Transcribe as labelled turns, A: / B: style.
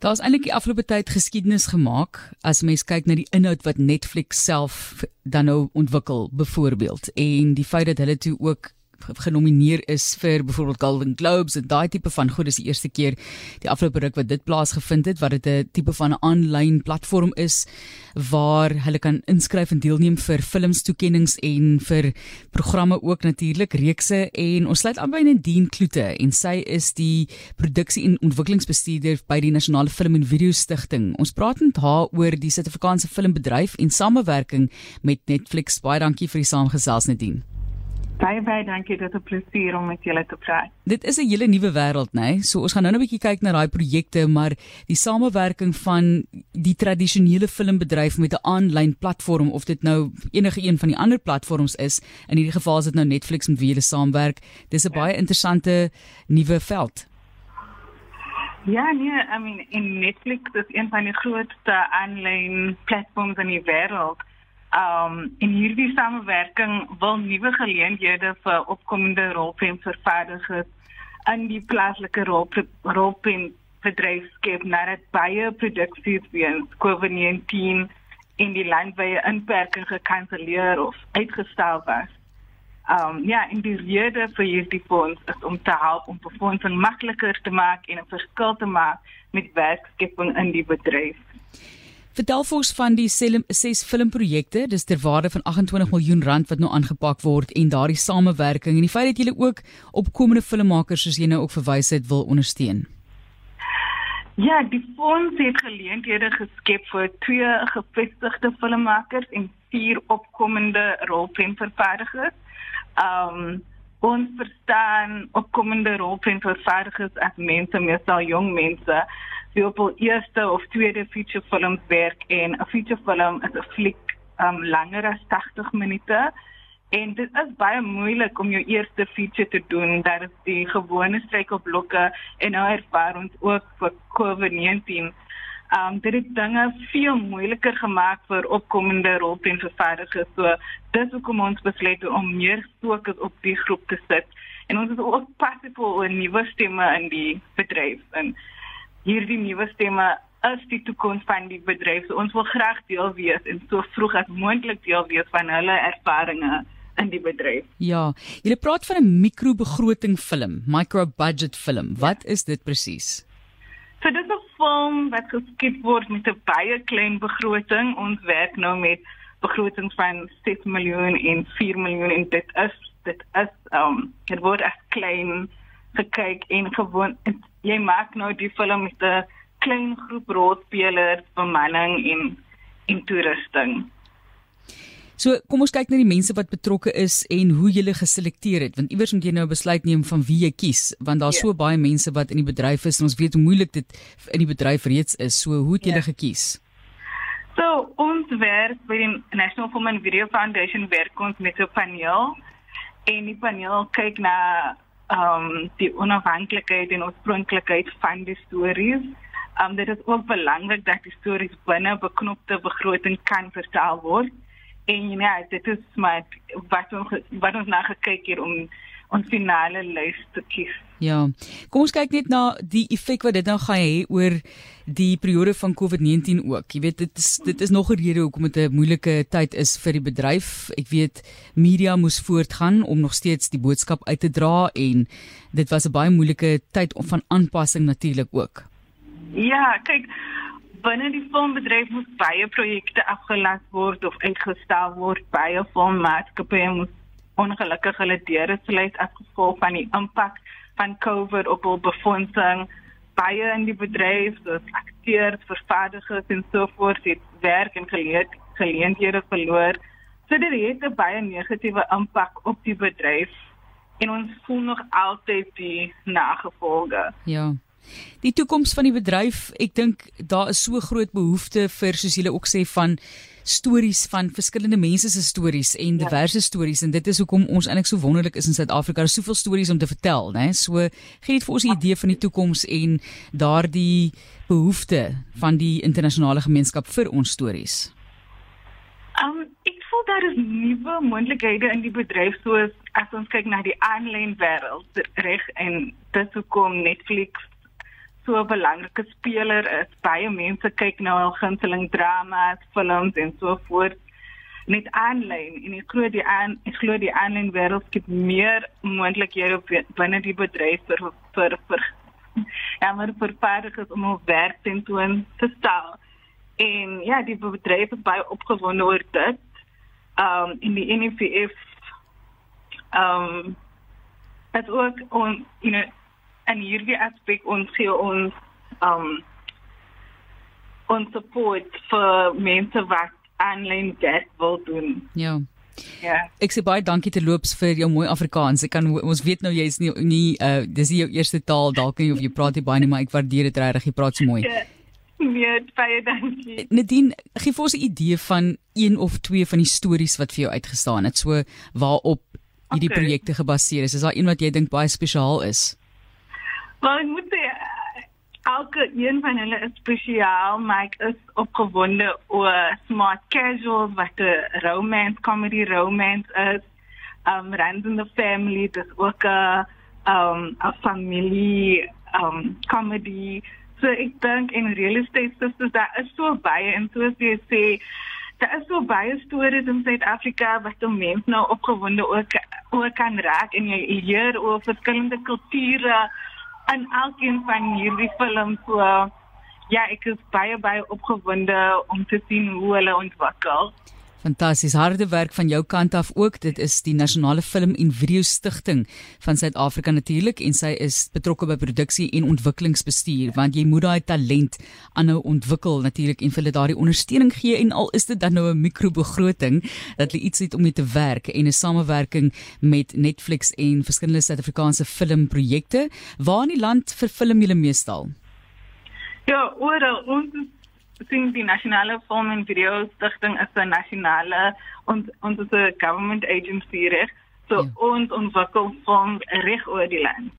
A: Daar's eintlik die afgelope tyd geskiedenis gemaak as mens kyk na die inhoud wat Netflix self dan nou ontwikkel byvoorbeeld. En die feit dat hulle toe ook genomineer is vir byvoorbeeld Golden Globes en daai tipe van goed is die eerste keer die afgelope ruk wat dit plaasgevind het wat dit 'n tipe van 'n aanlyn platform is waar hulle kan inskryf en deelneem vir filmstoekennings en vir programme ook natuurlik reekse en ons sluit aan by Nadine Kloete en sy is die produksie en ontwikkelingsbestuurder by die Nasionale Film en Video Stichting. Ons praat met haar oor die Suid-Afrikaanse filmbedryf en samewerking met Netflix. Baie dankie vir die saamgesels Nadine.
B: Baie baie dankie dit is 'n plesier om met julle te praat.
A: Dit is 'n hele nuwe wêreld, né? Nee? So ons gaan nou 'n bietjie kyk na daai projekte, maar die samewerking van die tradisionele filmbedryf met 'n aanlyn platform of dit nou enige een van die ander platforms is, in hierdie geval is dit nou Netflix met wie hulle saamwerk. Dis 'n ja. baie interessante nuwe veld.
B: Ja, nee, I mean in Netflix is een van die grootste aanlyn platforms in die wêreld. Um in hierdie samewerking wil nuwe geleenthede vir opkomende rolprentvervaardigers in die plaaslike rolprent bedryf skep nadat baie produksies weens COVID-19 in die landwyse inperking gekanselleer of uitgestel was. Um ja, in die rede vir hierdie fonds is om te help om befondsing makliker te maak en 'n verskil te maak met werkskepping in die bedryf.
A: Vertel vir ons van die ses filmprojekte, dis ter waarde van 28 miljoen rand wat nou aangepak word en daardie samewerking en die feit dat julle ook opkomende filmmakers soos jy nou ook verwys het wil ondersteun.
B: Ja, die fonds het geleenthede geskep vir twee gevestigde filmmakers en vier opkomende rolprentvervaardigers. Um ons verstaan opkomende rolprentvervaardigers as mense, meestal jong mense wie op eerste of tweede feature films werk en 'n feature film is 'n fliek um langer as 80 minute. En dit is baie moeilik om jou eerste feature te doen dat is die gewone struikelblokke en nou ervaar ons ook vir COVID-19 um dit het dinge veel moeiliker gemaak vir opkomende rolprentvervaardigers. So dis hoekom ons besluit om meer fokus op die groep te sit. En ons is ook passief oor nuwe stemme in die bedryf en hierdie nuwe stemme is die toekoms van die bedryf. So ons wil graag deel wees en so vroeg as moontlik deel wees van hulle ervarings in die bedryf.
A: Ja, jy praat van 'n mikrobegroting film, micro budget film. Wat is dit presies?
B: So dit is 'n film wat geskep word met 'n baie klein begroting. Ons werk nou met begrotings van 6 miljoen en 4 miljoen en dit is dit is um dit word as klein gekyk en gewoon jy maak nou die film met 'n klein groep rolspelers, bemanning en en toerusting.
A: So, kom ons kyk na die mense wat betrokke is en hoe jy hulle geselekteer het, want iewers moet jy nou 'n besluit neem van wie jy kies, want daar's. Ja. so baie mense wat in die bedryf is en ons weet hoe moeilik dit in die bedryf reeds is. So, hoe het jy yeah. gekies?
B: So, ons werk by die National Film and Video Foundation werk ons met 'n paneel en die paneel kyk na um die onafhanklikheid en oorspronklikheid van die stories. Um dit is ook belangrik dat die stories binne beknopte begroting kan vertel word. En ja, dit is maar wat ons wat ons na gekyk het om ons finale lys te kies.
A: Ja. Kom ons kyk net na die effek wat dit nou gaan hê oor die periode van COVID-19 ook. Jy weet dit is dit is nog 'n rede hoekom dit 'n moeilike tyd is vir die bedryf. Ek weet media moes voortgaan om nog steeds die boodskap uit te dra en dit was 'n baie moeilike tyd om van aanpassing natuurlik ook.
B: Ja, kyk binne die filmbedryf moes baie projekte afgelas word of uitgestel word. Baie filmmaatskappye moes ongelukkig hulle deure sluit as gevolg van die impak van COVID op hul befondsing baie in die bedryf, soos akteurs, vervaardigers en so voort, het werk en geleenthede verloor. So dit het 'n baie negatiewe impak op die bedryf en ons voel nog altyd die nagevolge.
A: Ja. Die toekoms van die bedryf, ek dink daar is so groot behoefte vir soos julle ook sê van stories van verskillende mense se stories en ja. diverse ja. stories en dit is hoekom ons eintlik so wonderlik is in Suid-Afrika. Daar's soveel stories om te vertel, né? So gee dit vir ons 'n idee van die toekoms en daardie behoefte van die internasionale gemeenskap vir ons stories.
B: Um ek voel daar is nuwe moontlikhede in die bedryf soos as ons kyk na die aanlyn wêreld reg en dit hoekom Netflix so 'n belangrike speler is. Baie mense kyk nou al gunsteling dramas, films en so voort net aanlyn en ek glo die aan ek glo die aanlyn wêreld het meer moontlikhede binne die bedryf vir vir vir ja maar vir vaardighede om op werk te doen te stel. En ja, die bedryf is baie opgewonde oor dit. Um in die NFF um dat ook on you know en hierdie aspek ons gee ons um ons support vir mense wat aanlyn werk wil doen.
A: Ja.
B: Ja.
A: Ek sê baie dankie te loops vir jou mooi Afrikaans. Ek kan ons weet nou jy's nie nie uh dis nie jou eerste taal dalk nie of jy praat nie baie nie, maar ek waardeer dit regtig. Jy praat so mooi.
B: Ja. Nee, baie dankie.
A: Nadine, gee vir ons 'n idee van een of twee van die stories wat vir jou uitgestaan het, so waarop hierdie okay. projekte gebaseer is. Is daar een wat jy dink baie spesiaal is?
B: Wel, ek moet sê elke een van hulle is spesiaal, maar ek is opgewonde oor Smart Casual wat 'n romance comedy romance is. Um Rand in the Family, dis ook 'n um 'n familie um comedy. So ek dink in real estate sisters daar is so baie en soos jy sê Daar is so baie stories in Suid-Afrika wat om mense nou opgewonde ook ook kan raak en jy leer oor verskillende kulture in elkeen van hierdie films so ja, ek is baie baie opgewonde om te sien hoe hulle ontwikkel.
A: Fantasties harde werk van jou kant af ook. Dit is die Nasionale Film en Video Stichting van Suid-Afrika natuurlik en sy is betrokke by produksie en ontwikkelingsbestuur want jy moet daai talent aanhou ontwikkel natuurlik en vir hulle daardie ondersteuning gee en al is dit dan nou 'n mikrobegroting dat hulle iets het om mee te werk en 'n samewerking met Netflix en verskillende Suid-Afrikaanse filmprojekte. Waar in die land verfilm julle meestal?
B: Ja, oral ons sien die nasionale film en video stigting is 'n nasionale ons ons is 'n government agency reg so ja. ons ontwikkel film reg oor die land